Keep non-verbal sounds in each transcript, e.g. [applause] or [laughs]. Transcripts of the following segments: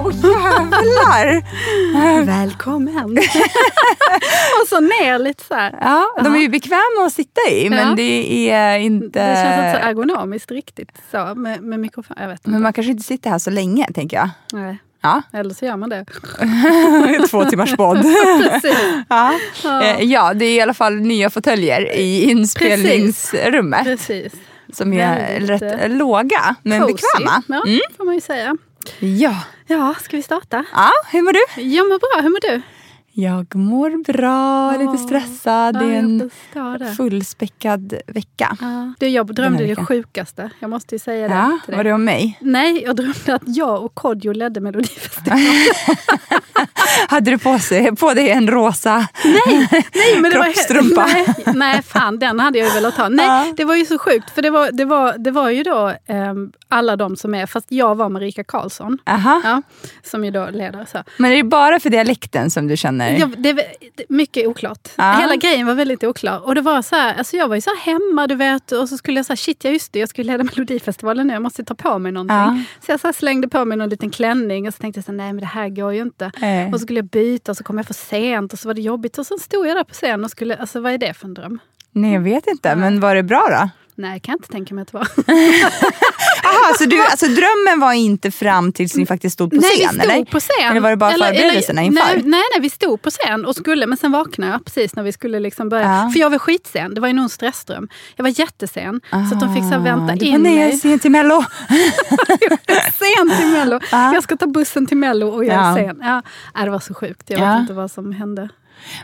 Åh jävlar! Välkommen! [laughs] och så ner lite så här. Ja, de är ju bekväma att sitta i men Ja. det är inte... Det känns inte så ergonomiskt riktigt så med, med mikrofon. Jag vet inte. Men man kanske inte sitter här så länge tänker jag. Nej. Ja, Eller så gör man det. [laughs] två timmars podd. [laughs] Precis. ja. Eh, ja, det är i alla fall nya fåtöljer i inspelningsrummet. Precis. Som är Väldigt, rätt eh, låga men Cozy. bekväma. Ja, Mm. får man ju säga. Ja. Ja, ska vi starta? ja, hur mår du? Jag mår bra, hur mår du? Jag mår bra, lite Ja. stressad. Det är en det. fullspäckad vecka. Ja. Du, jag drömde det sjukaste. Jag måste ju säga det Ja, till dig. var det om mig? Nej, jag drömde att jag och Kodjo ledde Melodifestivalen. [laughs] Hade du på, sig, på dig en rosa Nej, men det var, kroppstrumpa? nej, nej, fan den hade jag ju velat ha. Nej, Ja. det var ju så sjukt. För det var, det var, det var ju då ehm, alla de som är, fast jag var Marika Karlsson. Aha. Ja, som ju då leder. Så. Men är det bara för dialekten som du känner? Jag, det, mycket oklart. Ja. Hela grejen var väldigt oklar. Och det var så här, alltså jag var ju så här hemma, du vet. Och så skulle jag säga, shit ja just det, jag skulle leda [laughs] Melodifestivalen nu. Jag måste ta på mig någonting. Ja. Så jag så slängde på mig någon liten klänning och så tänkte jag så här, nej men det här går ju inte. Nej. Och så skulle jag byta och så kom jag för sent och så var det jobbigt. Och så stod jag där på scen och skulle, alltså vad är det för en dröm? Nej, jag vet inte. Men var det bra då? Nej, kan jag inte tänka mig att det var. [laughs] Aha, så du, alltså, drömmen var inte fram tills ni faktiskt stod på nej, scen? vi stod eller? på scen. Eller var det bara förberedelserna inför? Nej, nej, nej, vi stod på scen och skulle, men sen vaknade jag precis när vi skulle liksom börja. Ja. För jag var skitsen, det var ju någon stressdröm. Jag var jättesen, så att de fick så här vänta Ah, du in nej, jag är mig. sen till Mello. [laughs] sen till Mello. Jag ska ta bussen till Mello och jag är Ja. sen. Ja. Nej, det var så sjukt, jag Ja. vet inte vad som hände.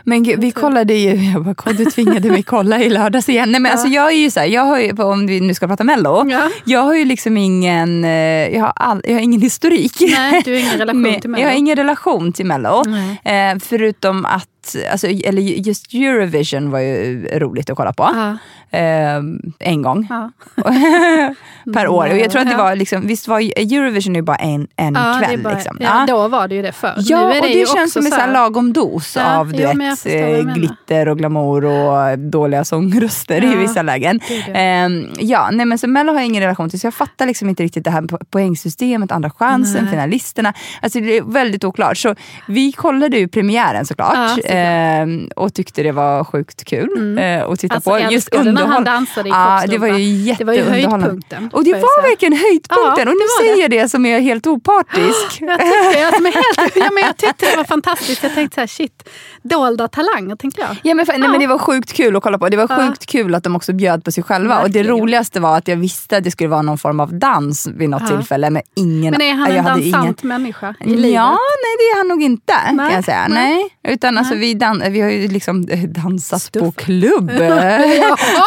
Men gud, vi kollade ju, [laughs] jag bara, "Kodjo, du tvingade mig kolla i lördags igen. Nej, men alltså, jag är ju så här, jag har ju, om vi nu ska prata mello, Ja. jag har ju liksom ingen, eh, jag har, all, jag har ingen historik. Nej, du har ingen relation [laughs] till Mello. Jag har ingen relation till mello. Eh, förutom att, alltså, eller just Eurovision var ju roligt att kolla på. Ja. Eh, en gång Ja. [laughs] per år. Och jag tror att det var, liksom, visst var Eurovision ju bara en, en Ja, det kväll. bara, liksom. ja, då var det ju det förr. Ja, är och det känns som en här lagom dos av du vet, eh, glitter och glamour och dåliga sångröster i vissa lägen. det det. Ehm, ja, nej, men så Mello har jag ingen relation till, så jag fattar liksom inte riktigt det här po- poängsystemet, andra chansen, Nej. finalisterna. Alltså det är väldigt oklart. Så vi kollade ju premiären såklart ehm, och tyckte det var sjukt kul eh, att titta Alltså, på. Just underhåll- dansade i Ja, det var ju. Det jätteunderhållande. Och det var verkligen höjdpunkten. Ja, och nu det säger jag det som är helt opartisk. Jag tyckte, jag, men helt, [laughs] ja, men jag tyckte det var fantastiskt. Jag tänkte så här, shit, dolda talanger tänkte jag. Ja, men, nej, men det var sjukt kul att kolla på. Det var Ja. sjukt kul att de också bjöd på sig själva. Och det Verkligen. roligaste var att jag visste att det skulle vara någon form av dans vid något Ja. tillfälle. Men ingen, Men är han en dansant människa i livet? Ja, nej det är han nog inte Nej, kan jag säga. nej. Nej. Utan alltså, vi, dan- vi har ju liksom eh, dansat på Stuff. klubb. [laughs]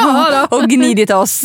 Ja, [laughs] och gnidit oss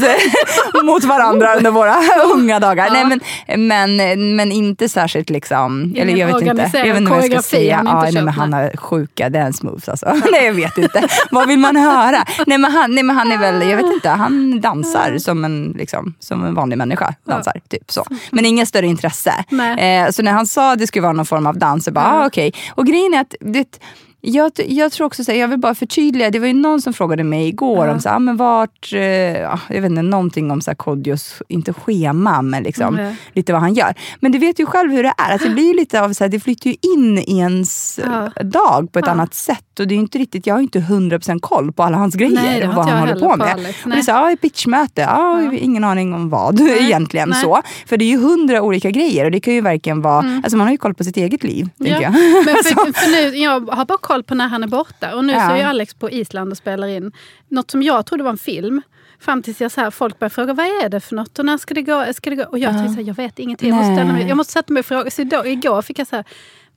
mot varandra under våra [laughs] unga dagar. Nej, men, men, men inte särskilt liksom, eller jag vet inte. Jag vet inte vad jag ska säga. Ja, nej, men han har sjuka dance moves alltså. nej jag vet inte. vad vill man höra? Nej men, han, nej men han är väl, jag vet inte, han dansar som en, liksom, som en vanlig människa. Dansar, typ så. Men inget större intresse. Eh, så när han sa att det skulle vara någon form av dans, så bara ah, okej. Och grejen är att det, jag, jag tror också så här, jag vill bara förtydliga, det var ju någon som frågade mig igår om så här, ah, men vart, eh, ja, jag vet inte, någonting om så här Kodjos, inte schema, men liksom, Nej. lite vad han gör. Men du vet ju själv hur det är, att det blir lite av så här, det flyttar ju in i ens Ja. dag på ett Ja. annat sätt. Och det är inte riktigt, jag har ju inte 100% koll på alla hans grejer Nej, och vad han håller på med. Alex. och det är så, här, ah, pitchmöte, ah, ingen aning om vad [laughs] egentligen. Nej. så. För det är ju hundra olika grejer och det kan ju verkligen vara, alltså man har ju koll på sitt eget liv. Tänker jag. [laughs] Men för, för nu, jag har bara koll på när han är borta. Och nu Ja. så är ju Alex på Island och spelar in något som jag trodde var en film. Fram tills jag så här, folk började fråga vad är det för något och när ska det gå? Ska det gå? Och jag tänkte så här, jag vet ingenting. Jag måste, ställa mig, jag måste sätta mig och fråga. Så idag, igår fick jag så här,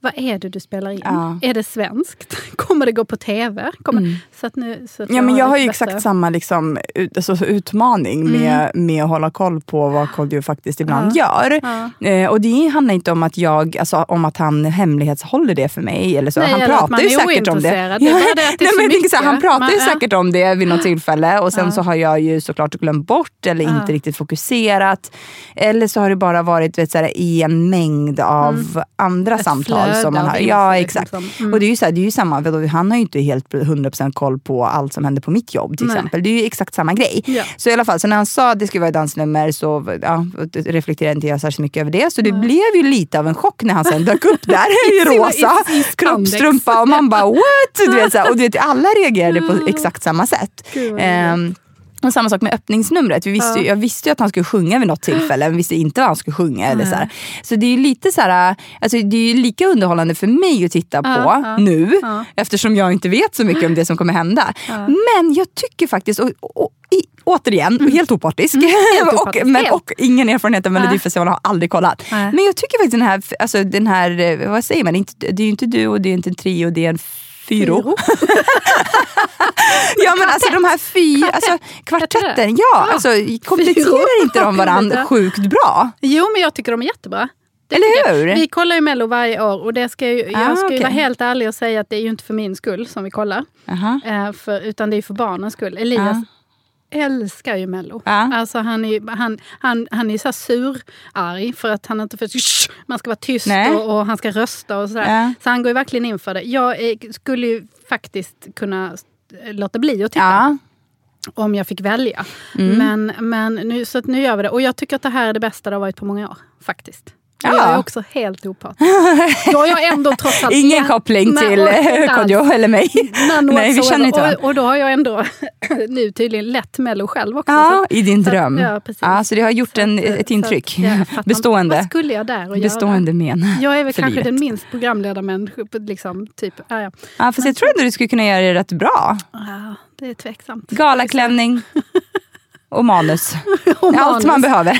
vad är det du spelar in? Ja. Är det svenskt? [laughs] Kommer det gå på tv? Kommer, så att nu, så att Mm. Ja, men jag har ju exakt samma liksom, ut, alltså, utmaning med, med att hålla koll på vad Kodjo faktiskt ibland gör. Eh, och det handlar inte om att, jag, alltså, om att han hemlighetshåller det för mig. Eller så. Nej, han eller pratar ju säkert om det. Det det det [laughs] Nej, men jag så han pratar ju Man- ja. säkert om det vid något tillfälle och sen så har jag ju såklart glömt bort eller inte riktigt fokuserat. Eller så har det bara varit vet, så här, i en mängd av andra Mm. Ett samtal som man har. Ja, liksom, exakt. så. Mm. Och det är ju, så här, det är ju samma, han har ju inte helt 100% koll på allt som händer på mitt jobb till Nej. exempel. Det är ju exakt samma grej. Ja. Så i alla fall, så när han sa att det skulle vara ett dansnummer så ja, reflekterade inte jag särskilt mycket över det. Så det blev ju lite av en chock när han sen dök upp där [laughs] i rosa kroppstrumpa och man bara what? Du vet, så här, och du vet, alla reagerade på [laughs] exakt samma sätt. Gud, Ehm, och samma sak med öppningsnumret. Vi visste, ju- Jag visste ju att han skulle sjunga vid något tillfälle, men visste inte vad han skulle sjunga. Eller så här. så det är ju lite så här, alltså det är ju lika underhållande för mig att titta på nu, eftersom jag inte vet så mycket om det som kommer hända. Men jag tycker faktiskt, och, och, i, återigen, helt opartisk, Mm. helt [laughs] och, opartisk, men, helt. och ingen erfarenhet av Melodifestivalen, har aldrig kollat. Nej. Men jag tycker faktiskt den här, alltså den här eh, vad säger man, det är ju inte du och det är inte en trio, det är en fyro. [laughs] ja men alltså de här fy, alltså kvartetten, ja, alltså kompletterar inte de varandra [laughs] sjukt bra? Jo, men jag tycker de är jättebra. Eller jag. hur? Vi kollar ju Mello varje år och det ska ju, jag Ah, ska okej. vara helt ärlig och säga att det är ju inte för min skull som vi kollar. Jaha. Eh, för, utan det är för barnens skull. Elias älskar ju Mello. Ja. Alltså han är han, han, han är så surarg för att han inte. Shh, man ska vara tyst och, och han ska rösta och sådär. Ja. Så han går ju verkligen in för det. Jag eh, skulle ju faktiskt kunna eh, låta bli att titta Ja. om jag fick välja. Mm. Men, men nu, så nu gör vi det. Och jag tycker att det här är det bästa det har varit på många år. Faktiskt. Ja. Jag är också helt opartisk. [laughs] Då jag ändå trots allt... Ingen koppling till. Kodjo [laughs] eller mig. Nej, vi känner inte och, och då har jag ändå [laughs] nu tydligen lett Mello själv också. Ja, så- i din så att- dröm. Ja, precis. Ja, så det har gjort en, att, ett intryck. att. Bestående. Vad skulle jag där och Bestående göra? men. Jag är väl kanske livet. den minst programledarmänniska. Liksom, typ. ja, ja. Ja, fast jag tror ändå du skulle kunna göra det rätt bra. ja, det är tveksamt. Galaklänning och manus. [laughs] Och Allt manus. man behöver.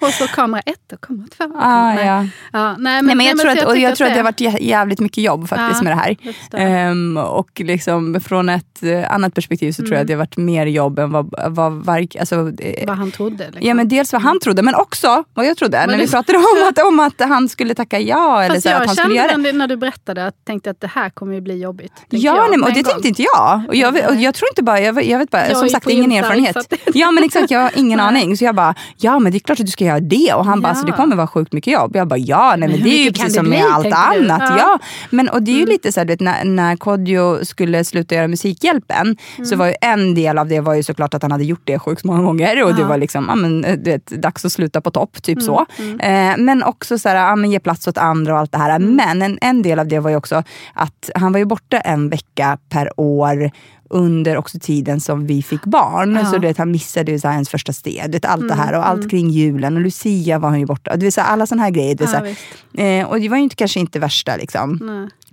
Och så kamera ett och kamera två. Ah, Nej. ja. Ja, nej, men, Nej, men jag, nej, tror att, jag tror att det har det- varit jä- jävligt mycket jobb faktiskt Ja, med det här. förstår. Ehm, och liksom från ett eh, annat perspektiv så tror Mm. jag att det har varit mer jobb än vad, vad verk, alltså, eh, vad han trodde. Liksom. Ja men dels vad han trodde men också vad jag trodde. när vi det- pratade om att, om att han skulle tacka ja eller Fast så, jag att han skulle kände göra det. när, du berättade att tänkte att det här kommer ju bli jobbigt. Ja, jag nej, men- och det gång. tänkte inte jag. Och jag, och jag tror inte bara, jag, vet- jag vet bara, Jag som sagt ingen erfarenhet. Ja men exakt, jag har ingen [laughs] aning. Så jag bara, ja men det är klart att du ska göra det. Och han bara, Ja. så det kommer vara sjukt mycket jobb. Jag bara, ja nej, men det är ju precis som med allt annat. Ja. Mm. Ja. Men, och det är ju lite så här, vet, när, när Kodjo skulle sluta göra Musikhjälpen Mm. så var ju en del av det var ju såklart att han hade gjort det sjukt många gånger. Och det var liksom, ja, men, du vet, dags att sluta på topp, typ Mm, så. Eh, men också så här, ja, men, ge plats åt andra och allt det här. Mm. Men en, en del av det var ju också att han var ju borta en vecka per år under också tiden som vi fick barn. Så du vet, han missade ju så här ens första steg. Vet, allt Mm, det här och allt kring julen. Och Lucia var han ju borta. Du vet, så här, alla såna här grejer. Du vet, Ja, så eh, och det var ju inte, kanske inte värsta liksom,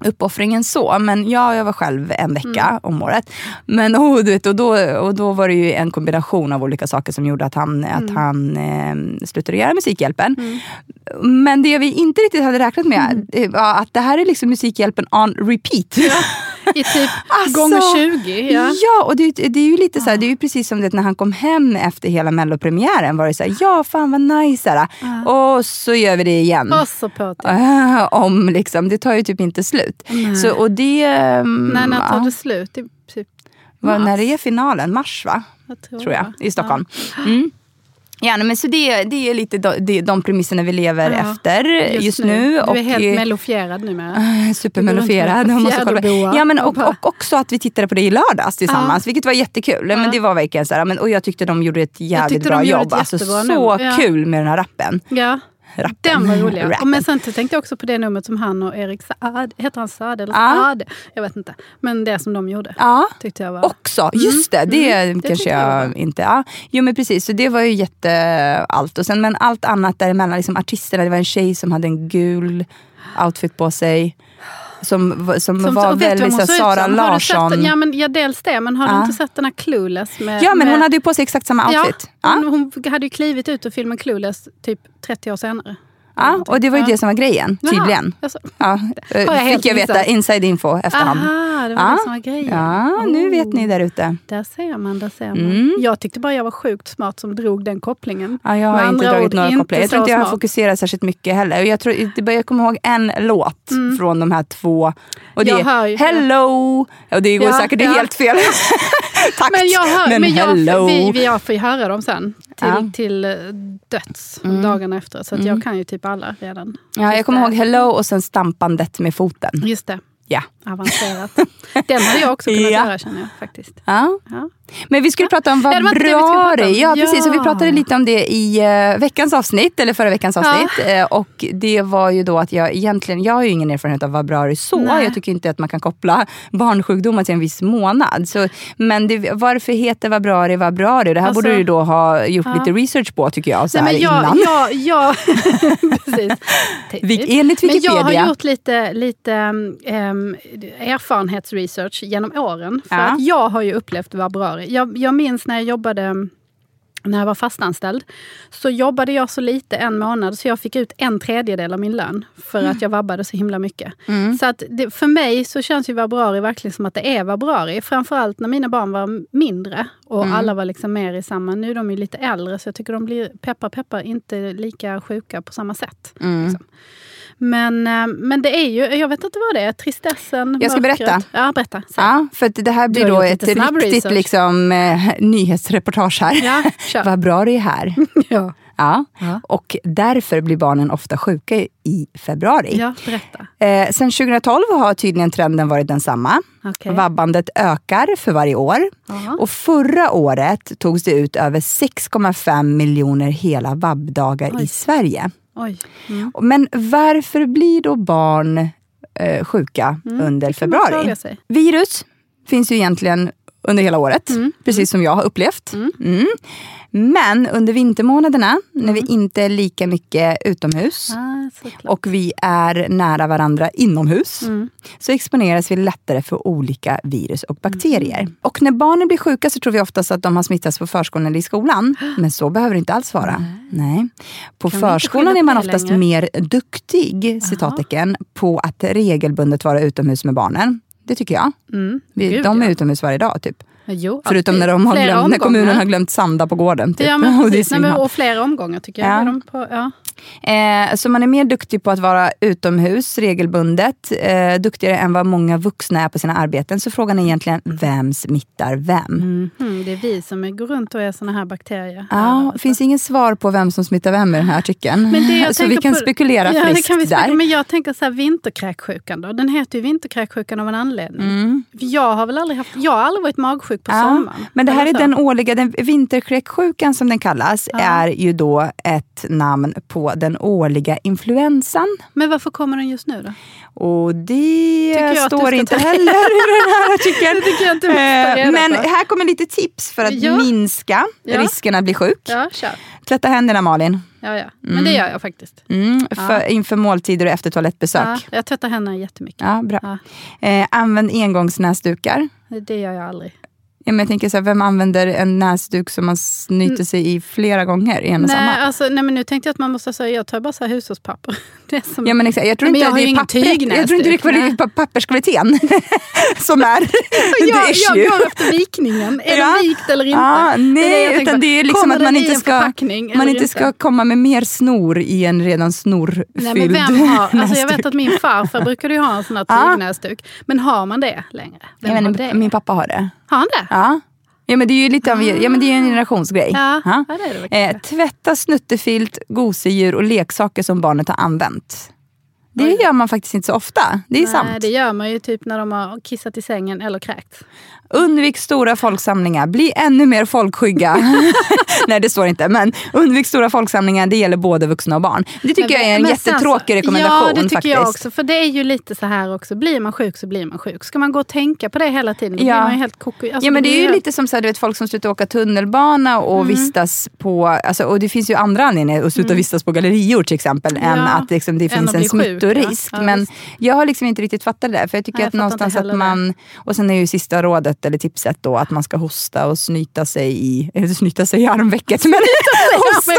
uppoffringen så. Men ja, jag var själv en vecka Mm. om året. Men oh, du vet, och, då, och då var det ju en kombination av olika saker som gjorde att han, Mm. att han eh, slutade göra Musikhjälpen. Men det vi inte riktigt hade räknat med Mm. var att det här är liksom Musikhjälpen on repeat. [laughs] I typ Alltså, gånger 20. Ja. Ja, och det, det är ju lite så här, det är ju precis som det när han kom hem efter hela mellopremiären var det så här, ja fan vad nice, här, och så gör vi det igen. Och så på [laughs] om liksom, det tar ju typ inte slut. Så, och det, ehm, Nej, när tar det slut? I typ, var, när det är finalen, mars va? Jag tror, Tror jag, det. i Stockholm. Mm. Ja, men så det, det är lite de, de, premisserna vi lever Ja, efter just, nu. Du är helt mellofierad numera. Supermellofierad. Kolla. fjäderboa Ja, men, och och, också att vi tittade på det i lördags tillsammans, vilket var jättekul. Men det var verkligen så här, men, och jag tyckte de gjorde ett jävligt bra jobb. Alltså, så ja. kul med den här rappen. Ja. Rappen. Den var rolig. ja. Rappen. Men sen tänkte jag också på det numret som han och Erik Saade, heter han Saade eller Ja. Saade? Jag vet inte. Men det som de gjorde. Ja. Tyckte jag var... Också, just det. Det Mm, det kanske tyckte jag jag inte... Ja. Jo men precis, så det var ju jätte allt. Och sen, men allt annat däremellan, liksom artisterna, det var en tjej som hade en gul outfit på sig. Som, som, Som- var väldigt så Sara sett Larsson. Ja, men, ja, dels det, men har Ja. du inte sett den här Clueless? Med, Ja, men med, hon hade ju på sig exakt samma outfit. Ja, Ja, hon, hon hade ju klivit ut ur filmen Clueless typ 30 år senare. Ja, och det var ju det som var grejen, tydligen. Ja, eh, fick jag veta, inside info efterhand. Aha, det var Ja. det som var grejen. Ja, nu Oh. vet ni där ute. Där ser man, där ser man. Mm. Jag tyckte bara jag var sjukt smart som drog den kopplingen. Ja, jag har Med inte dragit några kopplingar. Jag tror inte jag har fokuserat särskilt mycket heller. Jag, tror, jag kommer ihåg en låt från de här två. Och det Mm. Är Hello! Och det går Ja, säkert ja. helt fel [laughs] takt. Men, jag hör, men, jag, hello! vi, vi jag får ju höra dem sen till, Ja. Mm. till eh, döds dagarna efter. Så att jag kan ju typ alla redan. ja, jag kommer ihåg hello och sen stampandet med foten. Just det, Ja. avancerat. Den hade jag också kunnat Ja. göra känner jag faktiskt. Ja. Ja. Men vi skulle prata om Ja, det var inte det vabbrari. Ja, precis. Och vi Ja. pratade lite om det i uh, veckans avsnitt, eller förra veckans avsnitt. Eh, och det var ju då att jag egentligen, jag har ju ingen erfarenhet av vabbrari så. Nej. Jag tycker inte att man kan koppla barnsjukdomar till en viss månad. Så, men det, varför heter vabbrari vabbrari? Det här Alltså- borde du då ha gjort Ja. lite research på tycker jag. Så Nej, men jag, innan. jag, jag, [laughs] precis. [laughs] Enligt Men jag Wikipedia. har gjort lite, lite um, erfarenhetsresearch genom åren. För Ja. att jag har ju upplevt vabbrari. Jag, jag minns när jag jobbade när jag var fastanställd så jobbade jag så lite en månad så jag fick ut en tredjedel av min lön för att jag vabbade så himla mycket. Så att det, för mig så känns ju vabbrari verkligen som att det är vabbrari. Framförallt när mina barn var mindre och alla var liksom mer i samma... Nu är de ju lite äldre så jag tycker de blir, peppar peppar, inte lika sjuka på samma sätt. Liksom. Men, eh, men det är ju, jag vet inte vad det är, tristessen, Jag ska mörkret. berätta. Ja, berätta. Ja, för det här blir då ett riktigt research. liksom, eh, nyhetsreportage här. Ja, [laughs] kör. Vabbrari är här. [laughs] Ja. Ja. Ja. Och därför blir barnen ofta sjuka i februari. ja, berätta. Eh, sen 2012 har tydligen trenden varit densamma. Okej. Vabbandet ökar för varje år. Ja. Och förra året togs det ut över 6,5 miljoner hela vabbdagar i Oj. Sverige. Oj. Mm. Men varför blir då barn eh, sjuka under Mm, man februari? Virus finns ju egentligen under hela året, precis som jag har upplevt. Mm. Men under vintermånaderna, när vi inte är lika mycket utomhus Ah, och vi är nära varandra inomhus, så exponeras vi lättare för olika virus och bakterier. Och när barnen blir sjuka så tror vi oftast att de har smittats på förskolan eller i skolan. [gasps] Men så behöver det inte alls vara. Nej. På Kan förskolan är man oftast längre? mer duktig, citattecken, på att regelbundet vara utomhus med barnen. Det tycker jag. Mm. Vi, Gud, de är ja. utomhus varje dag typ. Jo, Förutom alltid. när, de har Flera glömt, när kommunen har glömt sanda på gården. Typ. Ja, men [laughs] Och precis. Nej, men, och flera omgångar tycker jag. Ja. På, ja. Eh, så man är mer duktig på att vara utomhus regelbundet, eh, duktigare än vad många vuxna är på sina arbeten. Så frågan är egentligen, vem smittar vem? Mhm, det är vi som går runt och är såna här bakterier. Ja, det finns ingen svar på vem som smittar vem i den här artikeln. Men det [laughs] så vi kan på- spekulera ja, friskt kan vi spekulera. där. Men jag tänker så här, vinterkräksjukan då. Den heter ju vinterkräksjukan av en anledning. För Jag har väl aldrig haft, jag har aldrig varit magsjuk på Mm. Ja, sommaren. men det här är den årliga, den vinterkräksjukan som den kallas, är ju då ett namn på den årliga influensan. Men varför kommer den just nu då? Och det står inte ta- heller i den här [laughs] artikeln. Jag inte Eh, Men på. här kommer lite tips för att Ja. minska Ja. risken att bli sjuk. Ja, kör. Tvätta händerna Malin. Ja, ja. Men det gör jag faktiskt. Mm, för, Inför måltider och efter Ja, toalettbesök. jag tvättar händerna jättemycket. Ja, bra. Ja. Eh, använd engångsnäsdukar. Det gör jag aldrig. Ja, men jag tänker så här, vem använder en näsduk som man snyter sig i flera gånger i en och Nej, samma? alltså, nej, men nu tänkte jag att man måste säga, jag tar bara så här hushållspapper. [laughs] Det som, Ja, men exakt. Jag tror Nej, inte jag det är pappret, jag tror inte det är papperskvaliteten [laughs] som är the jag, issue. jag går efter vikningen. Är Ja. den vikt eller inte? Det det jag nej, tänker utan på. det är liksom att man inte ska, man inte ska komma med mer snor i en redan snorfylld Nej, men vem har, alltså jag vet att min farfar brukade ju ha en sån här [laughs] tygnäsduk. Men har man det längre? Vem Jag det? min pappa har det. Har han det? Ja. Ja men det är ju lite av ja, men det är en generationsgrej. Ja, ja, det är det verkligen. Eh, tvätta snuttefilt, gosedjur och leksaker som barnet har använt. Det gör man faktiskt inte så ofta. Det är Nej, sant. det gör man ju typ när de har kissat i sängen eller kräkts. Undvik stora folksamlingar. Bli ännu mer folkskygga. [laughs] Nej, det står inte. Men undvik stora folksamlingar. Det gäller både vuxna och barn. Det tycker jag är en Men sen jättetråkig så- rekommendation. Ja, det tycker faktiskt. jag också. För det är ju lite så här också. Blir man sjuk så blir man sjuk. Ska man gå och tänka på det hela tiden, då Ja. blir man ju helt koko. Alltså, ja, men det är ju lite som så här, du vet, folk som slutar åka tunnelbana och Mm. vistas på... Alltså, och det finns ju andra anledningar att sluta vistas på gallerior till exempel. Än Ja, att liksom, det än finns en bli sjuk. stor tänker jag. risk. Ja, men jag har liksom inte riktigt fattat det där. För jag tycker Nej, jag att någonstans att man... Och sen är ju sista rådet, eller tipset då, att man ska hosta och snyta sig i... [laughs] Eller snyta sig i armvecket. Men hosta,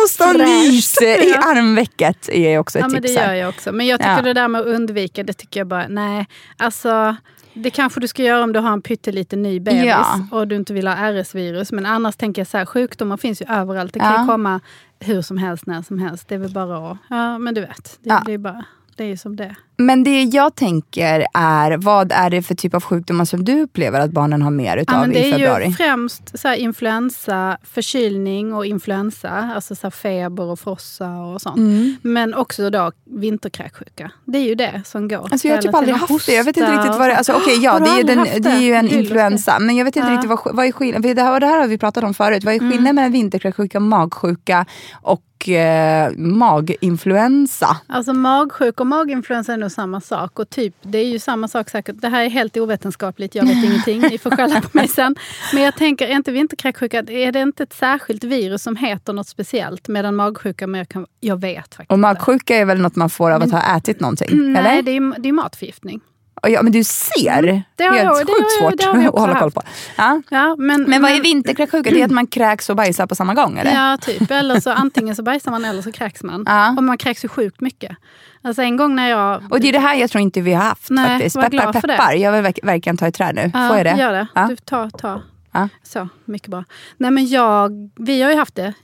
hosta och nys i armvecket är också ett Ja, men det tips. gör jag också. Men jag tycker Ja. det där med att undvika, det tycker jag bara, nej. Alltså, det kanske du ska göra om du har en pytteliten ny bebis Ja. och du inte vill ha RS-virus. Men annars tänker jag så här, sjukdomar finns ju överallt. Det kan Ja. ju komma hur som helst, när som helst. Det är väl bara att, ja men du vet. Det, Ja. det är bara, det är ju som det. Men det jag tänker är, vad är det för typ av sjukdomar som du upplever att barnen har mer Ja, utav men i det är februari? ju främst så här influensa, förkylning och influensa. Alltså så feber och frossa och sånt. Mm. Men också då vinterkräksjuka. Det är ju det som går. Alltså jag har typ aldrig haft det. Jag vet inte riktigt vad det är. Alltså, okej, ja, det är, den, det är ju en influensa. Men jag vet inte Ja. riktigt vad, vad är skillnaden. Det här, det här har vi pratat om förut. Vad är Mm. skillnaden mellan vinterkräksjuka, magsjuka och eh, maginfluensa? Alltså magsjuk och maginfluensa är nog samma sak. Och typ, det är ju samma sak säkert. Det här är helt ovetenskapligt, jag vet ingenting. Ni får skälla på mig sen. Men jag tänker, är inte vinterkräksjuka, är det inte ett särskilt virus som heter något speciellt? Medan magsjuka, men jag, kan, jag vet faktiskt Och magsjuka är väl något man får av att ha ätit någonting? Nej, eller? det är, det är matförgiftning. Ja, men du ser! Mm, det har det sjukt svårt det har att hålla koll på. Ja. Ja, men, Men vad är vinterkräksjuka? Det är att man kräks och bajsar på samma gång? Eller? Ja, typ. Eller så antingen så bajsar man eller så kräks man. Ja. Och man kräks ju sjukt mycket. Alltså en gång när jag... Och det är det här jag tror inte vi har haft Nej, faktiskt. var Peppar, glad för det. peppar. Jag vill verk- verkligen ta i trä nu. Ja, Får jag det? Gör det. Ja. Du, ta, ta. Ja. Så, mycket bra. Nej men jag, vi har ju haft det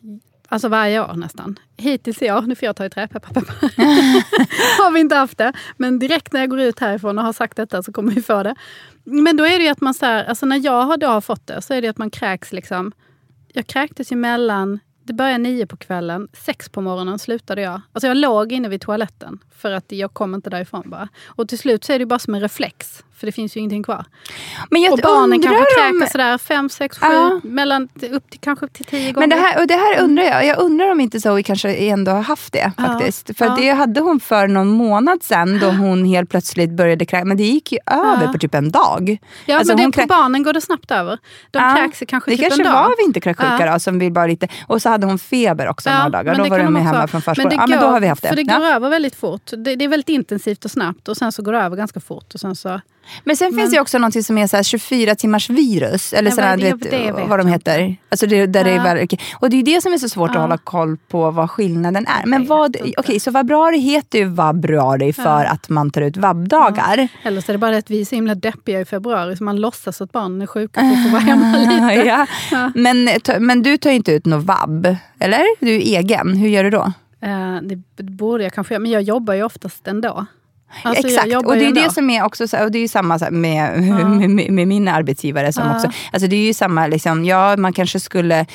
alltså varje år nästan. Hittills i år, nu får jag ta i trä, peppar peppar. [laughs] har vi inte haft det. Men direkt när jag går ut härifrån och har sagt detta så kommer vi få det. Men då är det ju att man så här, alltså när jag har då har fått det så är det att man kräks liksom. Jag kräktes ju mellan, det började nio på kvällen, sex på morgonen slutade jag. Alltså jag låg inne vid toaletten för att jag kom inte därifrån bara. Och till slut så är det bara som en reflex. För det finns ju ingenting kvar. Men jag Och barnen kanske om- kräks sådär fem, sex, sju, Ja. mellan, upp till kanske till tio gånger. Men det här, och det här undrar jag. Jag undrar om inte Zoe kanske ändå har haft det. Ja. faktiskt. För Ja. det hade hon för någon månad sedan då [gasps] hon helt plötsligt började kräkas. Men det gick ju över på typ en dag. ja, Alltså, men det, på krä- barnen går det snabbt över. De Ja, kräks kanske Det typ kanske en dag. var vinterkräksjuka Ja. då, som vill bara lite... Och så hade hon feber också några dagar. men Då det var de hemma ha. från Men förskolan. det Ja, men då går- har vi haft det. För det går över väldigt fort. Det, det är väldigt intensivt och snabbt och sen så går det över ganska fort. Och sen så, Men sen finns det också något som är så här 24 timmars virus. Eller Ja, sådär, det- vet, det vet vad de heter. Alltså det, där det är Ja. och det är det som är så svårt att Ja. hålla koll på vad skillnaden är. Men vad, okej, så vabruari heter ju vabruari för att man tar ut vabbdagar. eller så är det bara att vi är så himla deppiga i februari så man låtsas att barnen är sjuka för att få vara hemma [laughs] lite. ja. Men, men du tar ju inte ut något vabb, eller? Du är egen. Hur gör du då? Eh, det borde jag kanske göra, men jag jobbar ju oftast ändå. Alltså, Exakt, och det är det som är också så, och det är ju samma så här med, [laughs] med, med, med min arbetsgivare som Ja. också, alltså det är ju samma, liksom, ja man kanske skulle,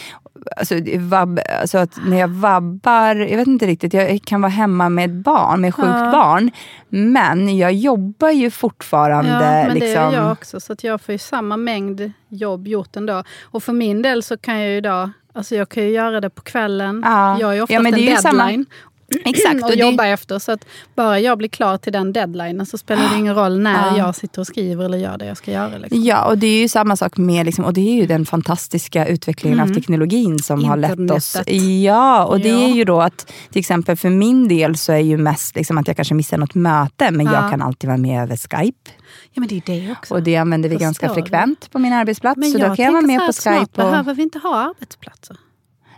alltså, vab, alltså att när jag vabbar, jag vet inte riktigt, jag kan vara hemma med ett barn, med sjukt Ja. barn, men jag jobbar ju fortfarande. Ja, men det liksom, gör jag också. Så att jag får ju samma mängd jobb gjort ändå. Och för min del så kan jag ju idag, alltså jag kan ju göra det på kvällen. Ja. Jag har ju Ja, oftast men det är en ju samma- deadline. [clears throat] Exakt. och och det- jobba efter. Så att bara jag blir klar till den deadlinen så spelar det ingen [gasps] roll när Ja. jag sitter och skriver eller gör det jag ska göra. Liksom. Ja, och det är ju samma sak med, liksom, och det är ju den fantastiska utvecklingen av teknologin som har lett oss. Mm. Ja, och det Ja. är ju då att till exempel för min del så är ju mest liksom att jag kanske missar något möte, men Ja. jag kan alltid vara med över Skype. Ja men det är det också. Och det använder vi Förstår ganska frekvent på min arbetsplats. men så då kan jag vara med så på här, snart Skype. Och... behöver vi inte ha arbetsplatser.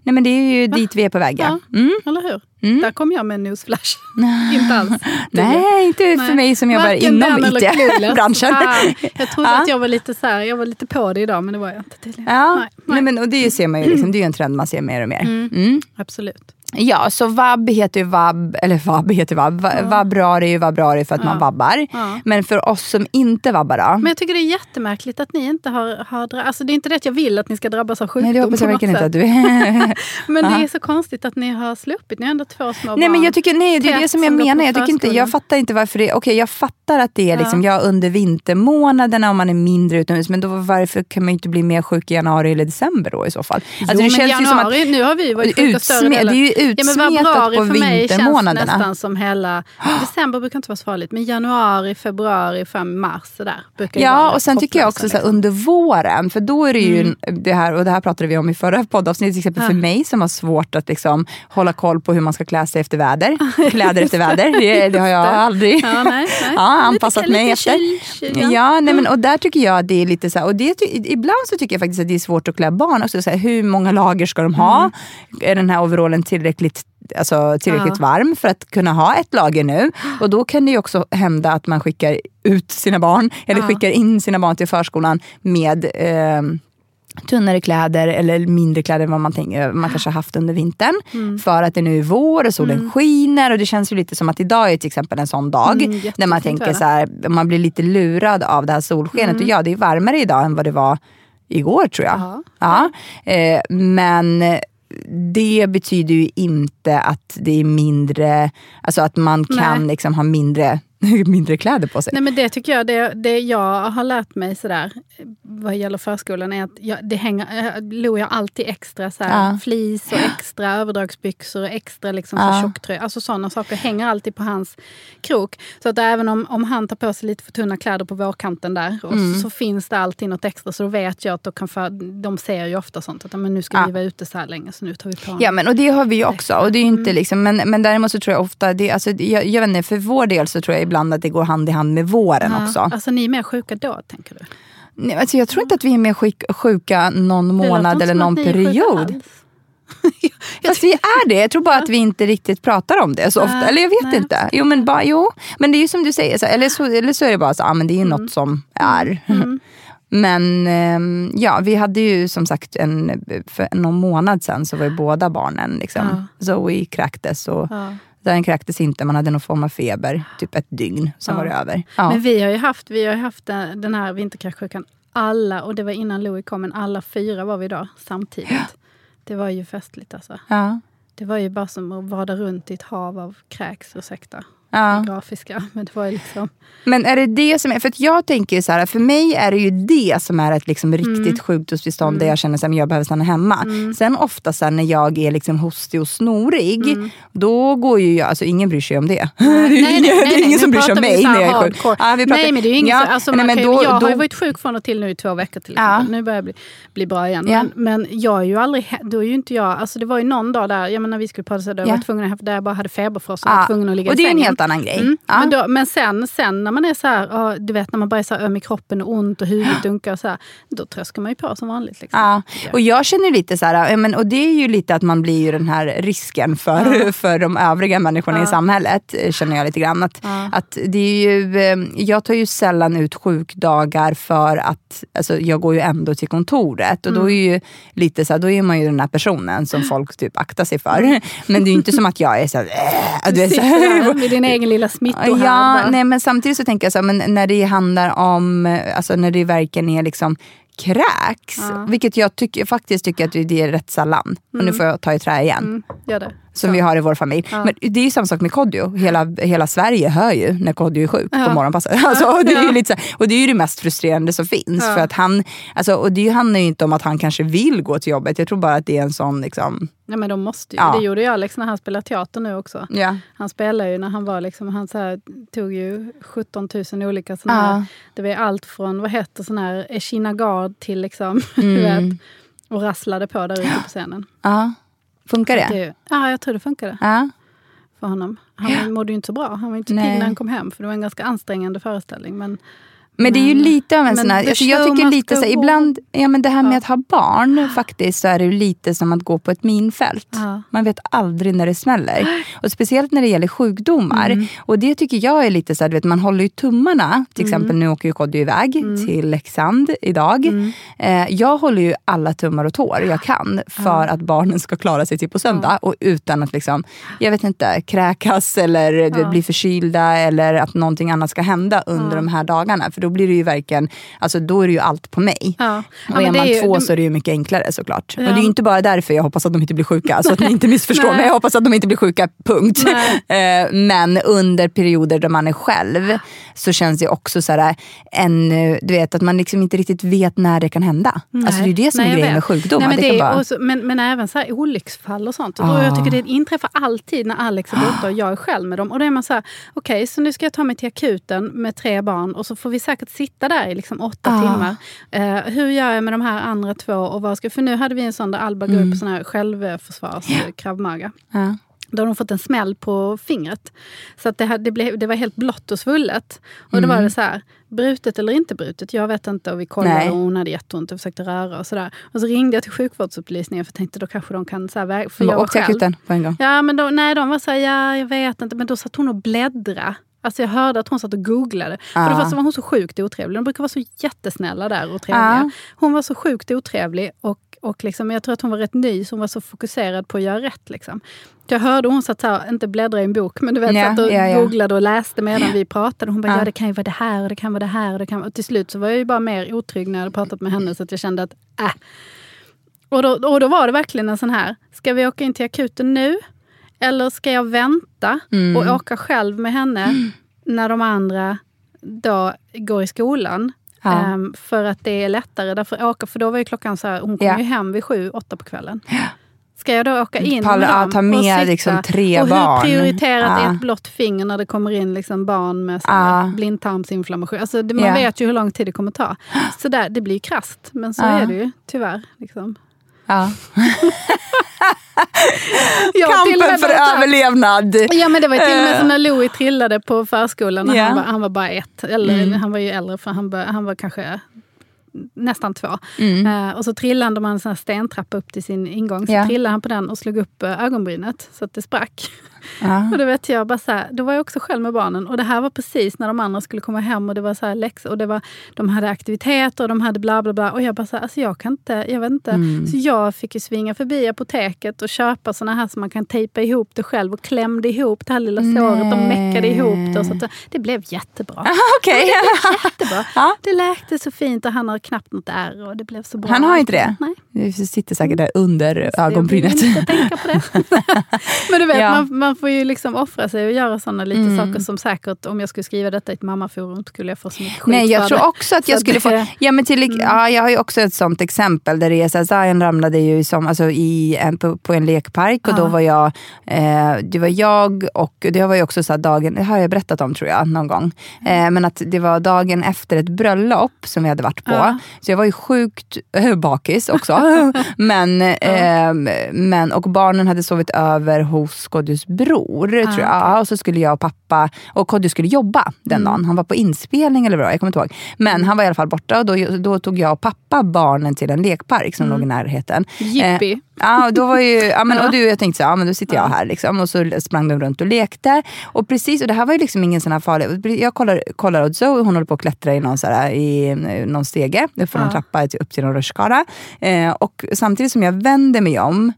Nej men det är ju dit vi är på väg. Ja, Mm. eller hur? Där kom jag med en newsflash. [laughs] inte alls. Nej, inte för Nej. mig som jobbar Varken inom. IT-branschen. Fan, [laughs] jag trodde Ja. att jag var lite så här, jag var lite på det idag men det var jag inte tydligen. Ja, Nej, Nej, nej. men, och det ser man ju, liksom, det är ju en trend man ser mer och mer. Mm. Absolut. Ja, så vab heter ju vab, eller vab heter vab. Va, Vabruari är ju vabruari för att man vabbar. Ja. Men för oss som inte vabbar då? Men jag tycker det är jättemärkligt att ni inte har, har Alltså det är inte det att jag vill att ni ska drabbas av sjukdom Nej det hoppas jag verkligen inte att du [laughs] Men Ja. det är så konstigt att ni har sluppit. Ni har ändå två små Nej barn. men jag tycker, nej det är det som jag som menar. Jag, tycker inte, jag fattar inte varför det, okej jag fattar att det är liksom, ja. under vintermånaderna om man är mindre utomhus. Men då varför kan man inte bli mer sjuk i januari eller december då i så fall? Alltså, jo, det men känns ju som att januari, nu har vi varit sjuka större delen. Ja, utsmetat februari på för mig känns vintermånaderna. nästan som hela... [gasps] December brukar inte vara så farligt, men januari, februari, fram mars sådär. Brukar Ja, och sen tycker jag också så här, liksom. under våren, för då är det ju Mm. det här, och det här pratade vi om i förra poddavsnittet, till exempel för mig som har svårt att liksom hålla koll på hur man ska klä sig efter väder. Kläder efter väder, det, [laughs] det har jag aldrig Ja, nej, nej. [laughs] ja, anpassat Lite- mig efter. kyl- kyl, Ja, nej, men, och där tycker jag att det är lite så här, och det, ibland så tycker jag faktiskt att det är svårt att klä barn också. Så här, hur många lager ska de ha? Mm. Är den här overallen tillräckligt Alltså tillräckligt Ja. varm för att kunna ha ett lager nu. [gasps] Och då kan det ju också hända att man skickar ut sina barn, eller Ja. skickar in sina barn till förskolan med eh, tunnare kläder eller mindre kläder än vad man, tänker, man kanske har haft under vintern. Mm. För att det nu är vår och solen skiner och det känns ju lite som att idag är till exempel en sån dag. Mm, där man tänker så här, man blir lite lurad av det här solskenet. Mm. Och ja, det är varmare idag än vad det var igår tror jag. Ja. Ja. Eh, men det betyder ju inte att det är mindre, alltså att man kan Nej. liksom ha mindre, [laughs] mindre kläder på sig. Nej, men det tycker jag, det, det jag har lärt mig sådär, vad gäller förskolan är att jag, det hänger, eh, Lo har alltid extra så Ja. flis och extra överdragsbyxor och extra liksom, Ja. tjocktröja. Alltså sådana saker hänger alltid på hans krok. Så att även om, om han tar på sig lite för tunna kläder på vårkanten där och Mm. så finns det alltid något extra. Så då vet jag att då kan för, de ser ju ofta sånt att men nu ska Ja. vi vara ute så här länge så nu tar vi på Ja men och det har vi ju också. Och det är ju Mm. inte liksom, men, men däremot så tror jag ofta, det, alltså, jag, jag vet inte, för vår del så tror jag ibland att det går hand i hand med våren Ja. också. Alltså ni är mer sjuka då, tänker du? Nej, alltså, jag tror inte att vi är mer sjuk, sjuka någon månad eller någon period. [laughs] Fast vi är det. Jag tror bara att vi inte riktigt pratar om det så ofta. Eller jag vet nej. inte. Jo men, bara, jo men det är ju som du säger, så, eller, så, eller så är det bara så, ah, men det är ju något som är. [laughs] Men ehm, ja, vi hade ju som sagt en, för någon månad sedan så var ju båda barnen, liksom, Zoe kräktes och Ja. Den kräktes inte, man hade någon form av feber, typ ett dygn, sen Ja. var över. Ja. Men vi har ju haft, vi har haft den den här vinterkräksjukan, alla, och det var innan Louie kom, men alla fyra var vi då samtidigt. Det var ju festligt alltså. ja. Det var ju bara som att vada runt i ett hav av kräks, ursäkta Ja. grafiska. Men det var liksom... Men är det det som är, för jag tänker så här, för mig är det ju det som är ett liksom riktigt sjukdomstillstånd där jag känner att jag behöver stanna hemma. Sen ofta så här, när jag är liksom hostig och snorig, då går ju jag, alltså ingen bryr sig om det. [laughs] det är ju ingen, det är ingen som bryr sig om mig när jag är sjuk. Ja, vi pratar- nej, men det är ju ingen Ja, alltså, nej, men kan, då- Jag har ju varit sjuk från och till nu i två veckor till Ja. exempel. Nu börjar jag bli, bli bra igen. Ja. Men, men jag är ju aldrig, då är ju inte jag, alltså det var ju någon dag där, jag menar, när vi skulle podda så där jag Ja. var tvungen att, där jag bara hade feberfrost och var Ja. tvungen att ligga i sängen. Helt annan grej. Mm. Ja. Men, då, men sen, sen när man är så här, ja, du vet när man börjar så här öm i kroppen och ont och huvudet dunkar och så här, då tröskar man ju på som vanligt. Liksom. Ja, och jag känner lite så här, ja, men, och det är ju lite att man blir ju den här risken för, [laughs] för de övriga människorna i samhället, eh, känner jag lite grann. Att, att det är ju, eh, jag tar ju sällan ut sjukdagar för att, alltså, jag går ju ändå till kontoret och då är ju lite så då är man ju den här personen som folk typ aktar sig för. [laughs] Men det är ju inte som att jag är så här, äh, du vet, så här, egen lilla smittohärd. Ja, nej, men samtidigt så tänker jag så här, men när det handlar om, alltså när det verkligen är liksom kräks, vilket jag tycker, faktiskt tycker att det är rätt sällan. Och nu får jag ta i trä igen. Mm, gör det. Som vi har i vår familj. Men det är ju samma sak med Kodjo. Hela, hela Sverige hör ju när Kodjo är sjuk på morgonpasset. [laughs] Alltså, det är lite så och det är ju det mest frustrerande som finns. För att han, alltså, och det handlar ju inte om att han kanske vill gå till jobbet. Jag tror bara att det är en sån... Liksom, Ja, men de måste ju. Ja. Det gjorde ju Alex när han spelade teater nu också. ja. Han spelade ju när han var liksom, han så här, tog ju 17 000 olika såna Ja. här, det var allt från, vad heter sån här, Echina Gard till liksom, [laughs] Mm. vet, och rasslade på där ute på scenen. ja. Funkar det? Det, ja, jag tror det funkade Ja. för honom. Han mådde ju inte så bra, han var inte så pigg när han kom hem, för det var en ganska ansträngande föreställning. Men, Men det är ju Men- lite av en sån här, alltså jag tycker lite så här, ibland, ja men det här med Ja. att ha barn faktiskt så är det ju lite som att gå på ett minfält. Ja. Man vet aldrig när det smäller. [gasps] Och speciellt när det gäller sjukdomar. Mm. Och det tycker jag är lite så här, du vet, man håller ju tummarna. Till Mm. exempel nu åker ju Kodjo iväg till Leksand idag. Mm. Eh, jag håller ju alla tummar och tår jag kan för att barnen ska klara sig till på söndag. Och utan att liksom, jag vet inte, kräkas eller vet, bli förkylda eller att någonting annat ska hända under de här dagarna. För då blir det ju verkligen, alltså då är det ju allt på mig. Ja. Ja, Och är man är ju- två det- så är det ju mycket enklare såklart. Ja. Och det är ju inte bara därför jag hoppas att de inte blir sjuka, så att ni inte [laughs] missförstår Nej. mig. Jag hoppas att de inte blir sjuka, punkt. Eh, Men under perioder då man är själv så känns det också så här, en, du vet, att man liksom inte riktigt vet när det kan hända. Alltså det är ju det som Nej, är grejen med vet. sjukdomar. Nej, men, det det bara... också, men, men även så här olycksfall och sånt. Och Ah. jag tycker det inträffar alltid när Alex är borta och jag är själv med dem. Och då är man så här, okej så nu ska jag ta mig till akuten med tre barn och så får vi säkert sitta där i liksom åtta Ah. timmar. Eh, hur gör jag med de här andra två? Och vad ska, för nu hade vi en sån där Alba går Mm. upp på sån här självförsvars, yeah. Då hade de fått en smäll på fingret. Så att det, hade, det, blev, det var helt blått och svullet. Och då var det så här, brutet eller inte brutet? Jag vet inte. Och vi kollade Nej. och hon hade jätteont och försökte röra och sådär. Och så ringde jag till sjukvårdsupplysningen för jag tänkte då kanske de kan... Så här, för De jag bara, var åk till själv. akuten på en gång. Ja, men då, nej, de var så här, ja, jag vet inte. Men då satt hon och bläddra. Alltså jag hörde att hon satt och googlade. För det första var hon så sjukt otrevlig. De brukar vara så jättesnälla där och trevliga. Ah. Hon var så sjukt otrevlig och, och liksom, jag tror att hon var rätt ny så hon var så fokuserad på att göra rätt. Liksom. Jag hörde hon satt här, inte bläddra i en bok, men du vet, Ja, satt och ja, ja. googlade och läste medan vi pratade. Hon bara, Ja. ja det kan ju vara det här och det kan vara det här. Och, det kan och till slut så var jag ju bara mer otrygg när jag hade pratat med henne så att jag kände att, äh. Och då, och då var det verkligen en sån här, ska vi åka in till akuten nu? Eller ska jag vänta Mm. och åka själv med henne [gasps] när de andra då går i skolan? Ja. Ehm, för att det är lättare. Därför åka, för då var ju klockan så här, hon kom Ja. ju hem vid sju, åtta på kvällen. Ska jag då åka in Palla- med ja, dem ta med och sitta? liksom tre och barn. hur prioriterat Ja. är ett blått finger när det kommer in liksom barn med Ja. blindtarmsinflammation? Alltså man Ja. vet ju hur lång tid det kommer ta. [gasps] Så där, det blir krasst, men så Ja. är det ju tyvärr. Liksom. Ja. [laughs] Kampen för så här- överlevnad. Ja men det var till och med Eh. som när Louis trillade på förskolan. Ja. han, var, han var bara ett. Eller Mm. han var ju äldre för han, var- han var kanske nästan två. Mm. Eh, och så trillade man en sån här stentrappa upp till sin ingång. Så Ja. trillade han på den och slog upp eh, ögonbrynet så att det sprack. Ja. [laughs] Och då vet jag bara så här, då var jag också själv med barnen. Och det här var precis när de andra skulle komma hem och det var så här läxor. Och det var, de hade aktiviteter och de hade bla bla bla. Och jag bara så här, alltså jag kan inte, jag vet inte. Mm. Så jag fick ju svinga förbi apoteket och köpa såna här som man kan tejpa ihop det själv. Och klämde ihop det här lilla såret och meckade ihop det. Och så att det, det blev jättebra. [laughs] Okej. Jättebra. [laughs] Ja. Det läkte så fint och han har knappt något ärr och det blev så bra. Han har inte det? Nej. Det sitter säkert där under Jag ögonbrynet. vill inte tänka på det. Men du vet, Ja. man, man får ju liksom offra sig och göra sådana lite Mm. saker som säkert, om jag skulle skriva detta i ett mammaforum, skulle jag få så mycket skit Nej, jag för tror det. också att Så jag skulle det- få... Ja, men till, ja, jag har ju också ett sånt exempel där det är så här, Zion ramlade ju som, alltså, i en, på, på en lekpark och då Ja. var jag, eh, det var jag och det var ju också så här dagen, det har jag berättat om tror jag någon gång. Eh, men att det var dagen efter ett bröllop som vi hade varit på. Ja. Så jag var ju sjukt äh, bakis också. [laughs] men, ehm, men, och barnen hade sovit över hos Kodjos bror, tror jag. Ja, och så skulle jag och pappa, och Kodjo skulle jobba den dagen. Han var på inspelning eller vad, jag kommer inte ihåg. Men han var i alla fall borta och då, då tog jag och pappa barnen till en lekpark som låg i närheten. Jippi. Eh, Ja, och då var ju, ja, men, [laughs] och du, jag tänkte så ja, men då sitter jag här liksom, och så sprang de runt och lekte. Och precis, och det här var ju liksom ingen sån här farlig, jag kollar, kollar åt Zoe, hon håller på att klättra i någon, så här, i någon stege, någon Ja. trappa till- upp till någon rutschkana. Eh, och samtidigt som jag vänder mig om,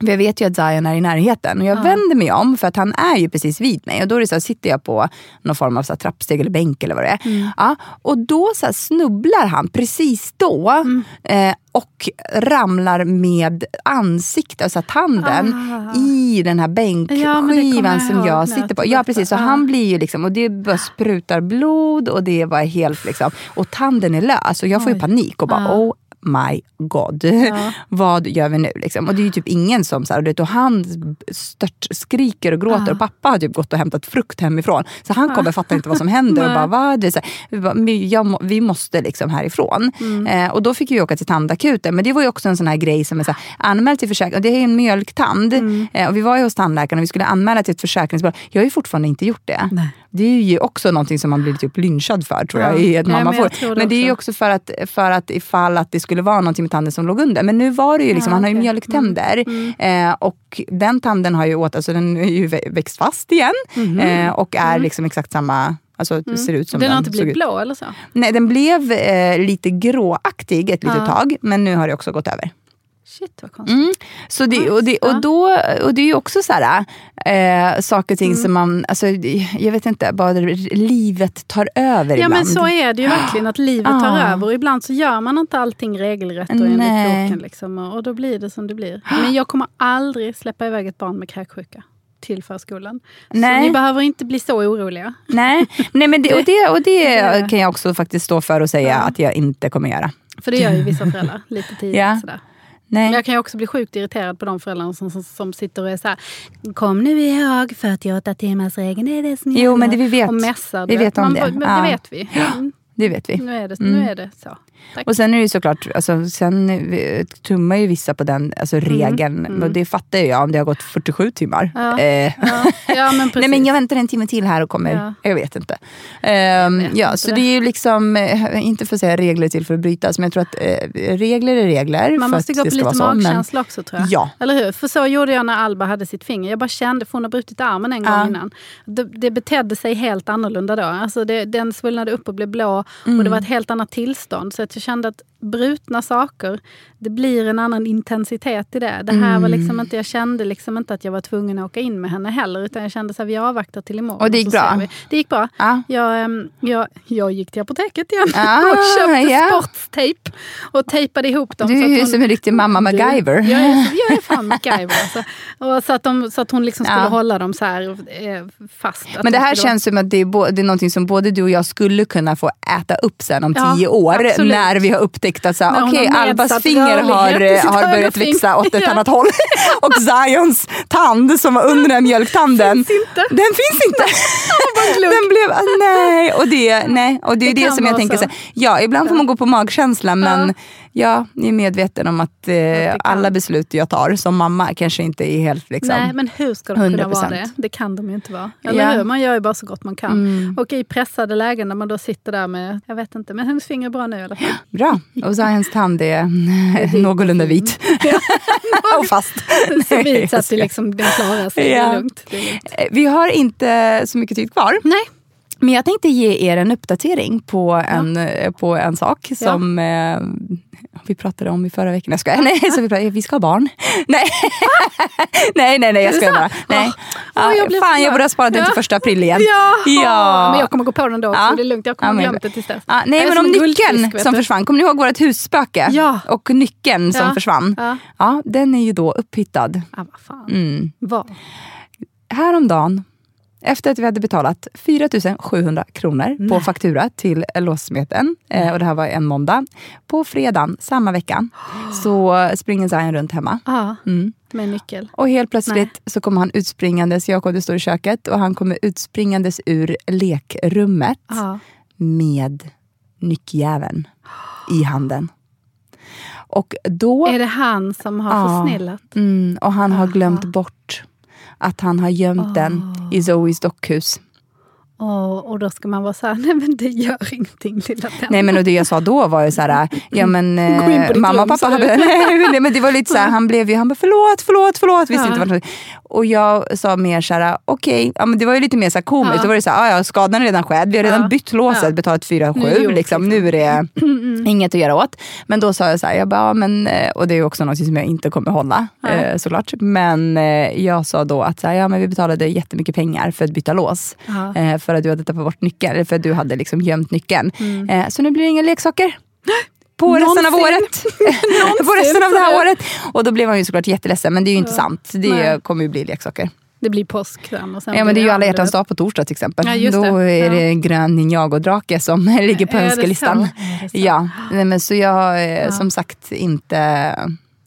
för jag vet ju att Zion är i närheten och jag vänder mig om för att han är ju precis vid mig. Och då är så här, sitter jag på någon form av så här, trappsteg eller bänk eller vad det är. Ja, och då så här, snubblar han precis då eh, och ramlar med ansiktet, alltså tanden, Ah. i den här Ja, bänkskivan jag som jag sitter på. Ja precis, så Ja. han blir ju liksom, och det bara sprutar blod och det bara helt liksom, och tanden är lös och jag får ju Oj. panik och bara Ja. oh my god. Ja. [laughs] Vad gör vi nu? Liksom? Och det är ju typ ingen som, så här, du vet, och han stört skriker och gråter Ja. och pappa har typ gått och hämtat frukt hemifrån. Så han kommer fattar inte vad som händer och bara, [laughs] vad? Det är så här, vi, bara, "Men jag, vi måste liksom härifrån. Mm. Eh, och då fick vi åka till tandakuten. Men det var ju också en sån här grej som är så här, anmäld till försäkring. Det är en mjölktand. Mm. Eh, och vi var ju hos tandläkaren och vi skulle anmäla till ett försäkringsbolag. Jag har ju fortfarande inte gjort det. Nej. Det är ju också någonting som man blir typ lynchad för tror jag Ja. i ett Ja, men mammaforum. jag tror Men, det det är ju också. för att, för att ifall att det skulle vara någonting med tanden som låg under. Men nu var det ju liksom, Ja, han har ju mjölktänder. Eh, och den tanden har ju åt, alltså den är ju vä- växt fast igen. Eh, och är liksom exakt samma, alltså det ser ut som Den den, har inte blivit blå eller så? Nej, den blev eh, lite gråaktig ett litet Ja. tag. Men nu har det också gått över. Shit vad konstigt. Mm. Så det, och, det, och, då, och det är ju också så här, eh, saker och ting Mm. som man, alltså, jag vet inte, bara livet tar över Ja ibland. men så är det ju verkligen, att livet tar Ah. över. Och ibland så gör man inte allting regelrätt och enligt boken. Liksom, och, då blir det som det blir. Men jag kommer aldrig släppa iväg ett barn med kräksjuka till förskolan. Nej. Så ni behöver inte bli så oroliga. Nej, nej men det, och det, och [laughs] Det- kan jag också faktiskt stå för och säga Ja. att jag inte kommer göra. För det gör ju vissa [laughs] föräldrar lite tidigt. Ja. Sådär. Men Nej. jag kan ju också bli sjukt irriterad på de föräldrarna som, som, som sitter och är så här. Kom nu ihåg 48 timmars regeln är det som Jo, men gäller." det vi vet. Och mässar. Vi vet om Man det. Men Ja. det vet vi. Mm, Det vet vi. Nu, är det, Mm. nu är det så. Tack. Och sen är det ju såklart, alltså, sen eh, tummar ju vissa på den alltså, regeln. Och det fattar jag om det har gått 47 timmar. Mm. Ja. Eh, Ja, ja, men. [laughs] Nej men jag väntar en timme till här och kommer, Ja. jag vet inte. Ehm, vet ja, inte så det. det är ju liksom, eh, inte för att säga regler till för att brytas, men jag tror att eh, regler är regler. Man måste gå på lite så, men- magkänsla också tror jag. Ja. Eller hur? För så gjorde jag när Alba hade sitt finger. Jag bara kände, för hon har brutit armen en gång innan. Det, det betedde sig helt annorlunda då. Alltså det, den svullnade upp och blev blå och Mm. det var ett helt annat tillstånd. Så att jag kände att brutna saker, det blir en annan intensitet i det. Det här var Mm. liksom inte, jag kände liksom inte att jag var tvungen att åka in med henne heller. Utan jag kände att vi avvaktar till imorgon. Och det gick bra? Det gick bra. Ja. Jag, ehm, jag, jag gick till apoteket igen Ah, [laughs] och köpte ja. sportstejp och tejpade ihop dem. Du är ju hon- som en riktig mamma MacGyver. Du, jag, är, [laughs] jag är fan MacGyver. Alltså. Och så, att de, så att hon liksom skulle Ja. hålla dem så här eh, fast. Men det de här känns som att det är, bo- det är någonting som både du och jag skulle kunna få äta upp sen om tio år. absolut. När vi har upptäckt att hon okej, har Albas finger har, sitt har börjat växa åt ett annat håll. [laughs] Och Zions tand som var under den här mjölktanden. Finns inte. Den finns inte. [laughs] den blev, nej. Och det, nej. Och det är Det som jag tänker, så. ja ibland får man gå på magkänsla men ja, jag är medveten om att eh, alla beslut jag tar som mamma kanske inte är helt liksom, Nej, men hur ska de kunna vara 100%. det? Det kan de ju inte vara. Eller Ja. hur? Man gör ju bara så gott man kan. Mm. Och i pressade lägen när man då sitter där med, jag vet inte, men hennes finger är bra nu i alla fall. Bra. Och Zions tand är [laughs] [laughs] någorlunda vit. [laughs] och fast. Så vit så att det liksom, den klarar sig. Det Ja. är lugnt. Det är lugnt. Eh, Vi har inte så mycket tid kvar. Nej, Men jag tänkte ge er en uppdatering på en, eh, på en sak som eh, vi pratade om i förra veckan. Jag skojar. [laughs] Nej, så vi, pratade, vi ska ha barn. [laughs] Nej, [laughs] nej, nej, nej jag skojar bara. Nej. Åh, jag Ah, blev fan, så jag borde ha sparat den till Ja. första april igen. Ja, Ja. men jag kommer gå på den då. Ja. Det är lugnt, jag kommer Ja, men- glömma det tills dess. Ah, nej, Jag men om nyckeln som försvann. Kommer ni ihåg vårt husspöke? Ja. Och nyckeln som Ja. försvann. Ja. Ja, den är ju då upphittad. Ah, vad fan. Mm. Vad? Häromdagen, efter att vi hade betalat 4 700 kronor på faktura till låssmeten, eh, och det här var en måndag. På fredagen, samma vecka, [gasps] så springer Zion runt hemma. Mm. med nyckel. Och helt plötsligt så kommer han utspringandes, Jakob står i köket, och han kommer utspringandes ur lekrummet Ja. med nyckjäveln i handen. Och då... Är det han som har Ja. försnillat? Mm, och han har glömt bort att han har gömt den i Zoes dockhus. Åh, och då ska man vara så här, [laughs] nej men det gör ingenting lilla vän. Nej men och det jag sa då var ju så här, ja men [laughs] eh, mamma och pappa hade, [laughs] nej men det var lite så här, han blev ju, han bara förlåt, förlåt, förlåt, visste Ja. inte vad Och jag sa mer så här, okej, ja men det var ju lite mer så här komiskt, Ja. då var det så här, "Ah, ja skadan är redan skedd, vi har redan Ja. bytt låset, Ja. betalat 4 Nu är det 7 gjort, liksom, liksom. nu är det inget att göra åt. Men då sa jag så här, jag bara, ja, men, eh, och det är också något som jag inte kommer hålla eh, såklart. Men eh, jag sa då att så här, ja, men vi betalade jättemycket pengar för att byta lås. Ja. Eh, för att du hade tappat bort nyckeln, eller för att du hade liksom gömt nyckeln. Mm. Eh, så nu blir det inga leksaker. På resten av Någonsin. året. [laughs] på resten av det här året. Och då blev han ju såklart jätteledsen, men det är ju inte sant. Det Nej. kommer ju bli leksaker. Det blir påsk sen. Och sen Ja men det är ju alla hjärtans dag på torsdag till exempel. Ja, just Då det. är Ja. det en grön Ninjago-drake som ligger på önskelistan. Ja, nej, men så jag är som sagt inte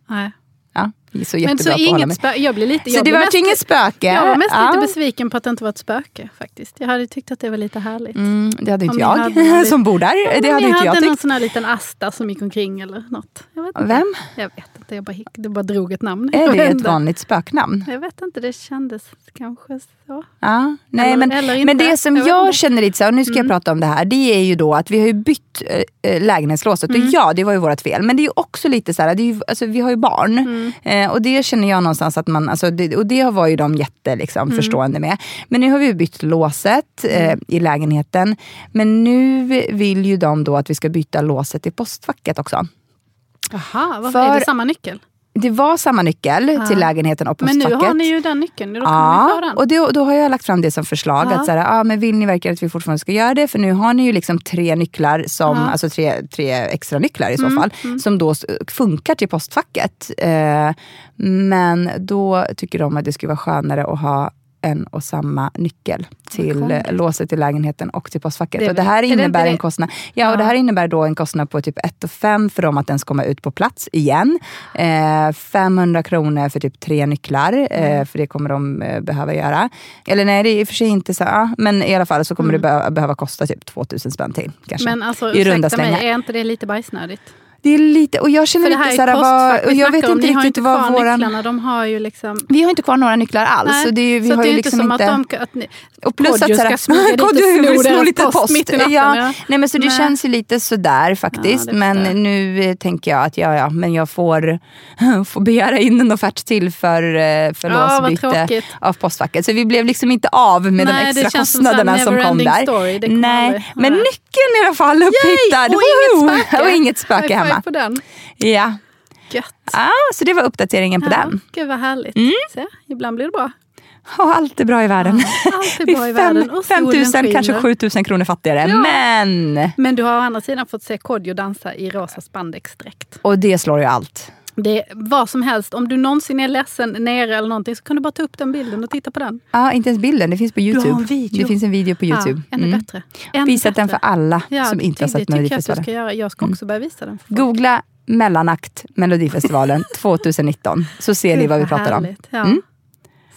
Nej. Så Men så inget mig. spö- jag blir lite... Så jag det var inget spöke. Jag var mest Ja. lite besviken på att det inte var ett spöke faktiskt. Jag hade tyckt att det var lite härligt. Mm, det hade inte jag hade någon [laughs] som bor där. Ja, det hade inte jag hade någon tyckt. sån här liten Asta som gick omkring eller något. Jag vet inte. Vem? Jag vet inte, jag bara, det bara drog ett namn. Är Jag det ett inte. vanligt spöknamn? Jag vet inte, det kändes kanske så. Ja, nej, Eller- men, eller men det som Jag jag, känner lite så här, och nu ska jag prata om det här, det är ju då att vi har ju bytt äh, lägenhetslåset. Och ja, det var ju vårt fel. Men det är ju också lite så här, det är ju, alltså, vi har ju barn. Eh, och det känner jag någonstans att man, alltså, det, och det var ju de jätte liksom, förstående med. Men nu har vi bytt låset eh, i lägenheten. Men nu vill ju de då att vi ska byta låset i postfacket också. Jaha, varför För- är det samma nyckel? Det var samma nyckel till lägenheten och Men postfacket. nu har ni ju den nyckeln, då kan ni få Ja, den. och då, då har jag lagt fram det som förslag. Ja. Att så här, ja, men vill ni verkligen att vi fortfarande ska göra det? För nu har ni ju liksom tre nycklar, som, Ja. alltså tre, tre extra nycklar i så Mm, fall, som då funkar till postfacket. Eh, men då tycker de att det skulle vara skönare att ha en och samma nyckel till eh, låset till lägenheten och till postfacket. Det och det här är det innebär inte en det? kostnad ja, och det här innebär då en kostnad på typ 1 5 för dem att den ska komma ut på plats igen. Eh, 500 kronor för typ tre nycklar, Mm. eh, för det kommer de eh, behöva göra. Eller nej, det är i och för sig inte så, ja, men i alla fall så kommer det be- behöva kosta typ 2000 spänn till. Kanske, Mm. Men alltså, I runda ursäkta mig, är inte det lite bajsnödigt? Det är lite, och jag känner det lite är såhär, vad, och jag vet inte riktigt inte vad våran... nycklarna, de har ju liksom... Vi har inte kvar några nycklar alls. Nej, så det är, vi så har det är ju inte liksom som inte... att de... Att ni, Och plus att såhär, ska smyga [laughs] dit och lite post post. mitt i natten, ja. ja. Nej, men så det Nej. känns ju lite sådär faktiskt. Ja, det men jag. nu eh, tänker jag att ja, ja, men jag får, [laughs] får begära in en offert till för, eh, för Ja, låsbyte av postfacket. Så vi blev liksom inte av med Nej, de det extra som kostnaderna som kom där. story. Det Nej, men nyckeln i alla fall upphittad. och inget spöke. och hemma. på den. Ja. Gött. Ah, så det var uppdateringen på Ja, den. Gud vad härligt. Mm. Se, ibland blir det bra. Och allt är bra i världen. allt är bra i världen. Och 5 000, solen kanske skiner. 7 000 kronor fattigare. Ja. Men, Men du har å andra sidan fått se Kodjo dansa i rosa spandexdräkt. och det slår ju allt. Det vad som helst. Om du någonsin är ledsen nere eller någonting så kan du bara ta upp den bilden och titta på den. Ja, inte ens bilden, det finns på Youtube. har en video. Det finns en video på Youtube. Ja, ännu Mm. bättre. Ännu Visat den för alla Ja, som inte har sett tycker jag att du Melodifestivalen. ska göra. Jag ska också börja visa den. Googla mellanakt Melodifestivalen [laughs] 2019 så ser ni vad vi pratar om. Ja. Mm.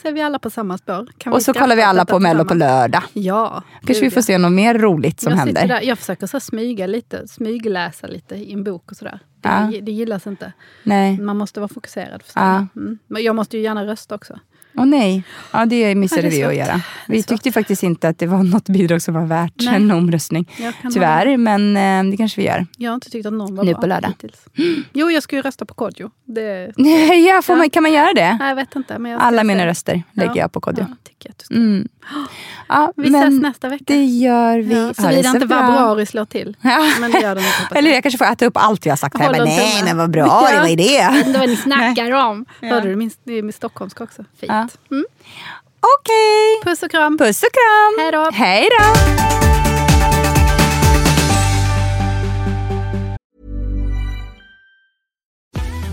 Så är vi alla på samma spår. Kan Och så kollar vi alla på Mello på lördag. Ja. Kanske vi får se något mer roligt som jag händer. Där, jag försöker så smyga lite, smygläsa lite i en bok och sådär. Det, Ja. det gillas inte. Nej. Man måste vara fokuserad. Ja. mm. Men jag måste ju gärna rösta också. Åh nej, ja, det missade Ja, det vi att göra. Vi tyckte faktiskt inte att det var något bidrag som var värt Nej. en omröstning. Tyvärr, hålla- men eh, det kanske vi gör. Jag har inte tyckt att någon var Nu bra på lördag. hittills. Jo, jag ska ju rösta på Kodjo. Det, [laughs] Ja, får man, kan man göra det? nej, jag vet inte. Men jag Alla se. mina röster lägger Ja. jag på Kodjo. Ja, tycker jag att du ska. Mm. Ja, Vi ses nästa vecka. Det gör vi. Ja, det Såvida så inte bra. februari slår till. Ja. Men det gör den inte. Eller jag kanske får äta upp allt jag har sagt här. Men, nej, men vad bra, [laughs] det var ju Jag vet det. inte vad ni snackar om. Ja. Hörde du min, det är min stockholmska också? Fint. Ja. Mm. Okej. Puss och kram. Puss och kram. Hej då. Hej då.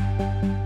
you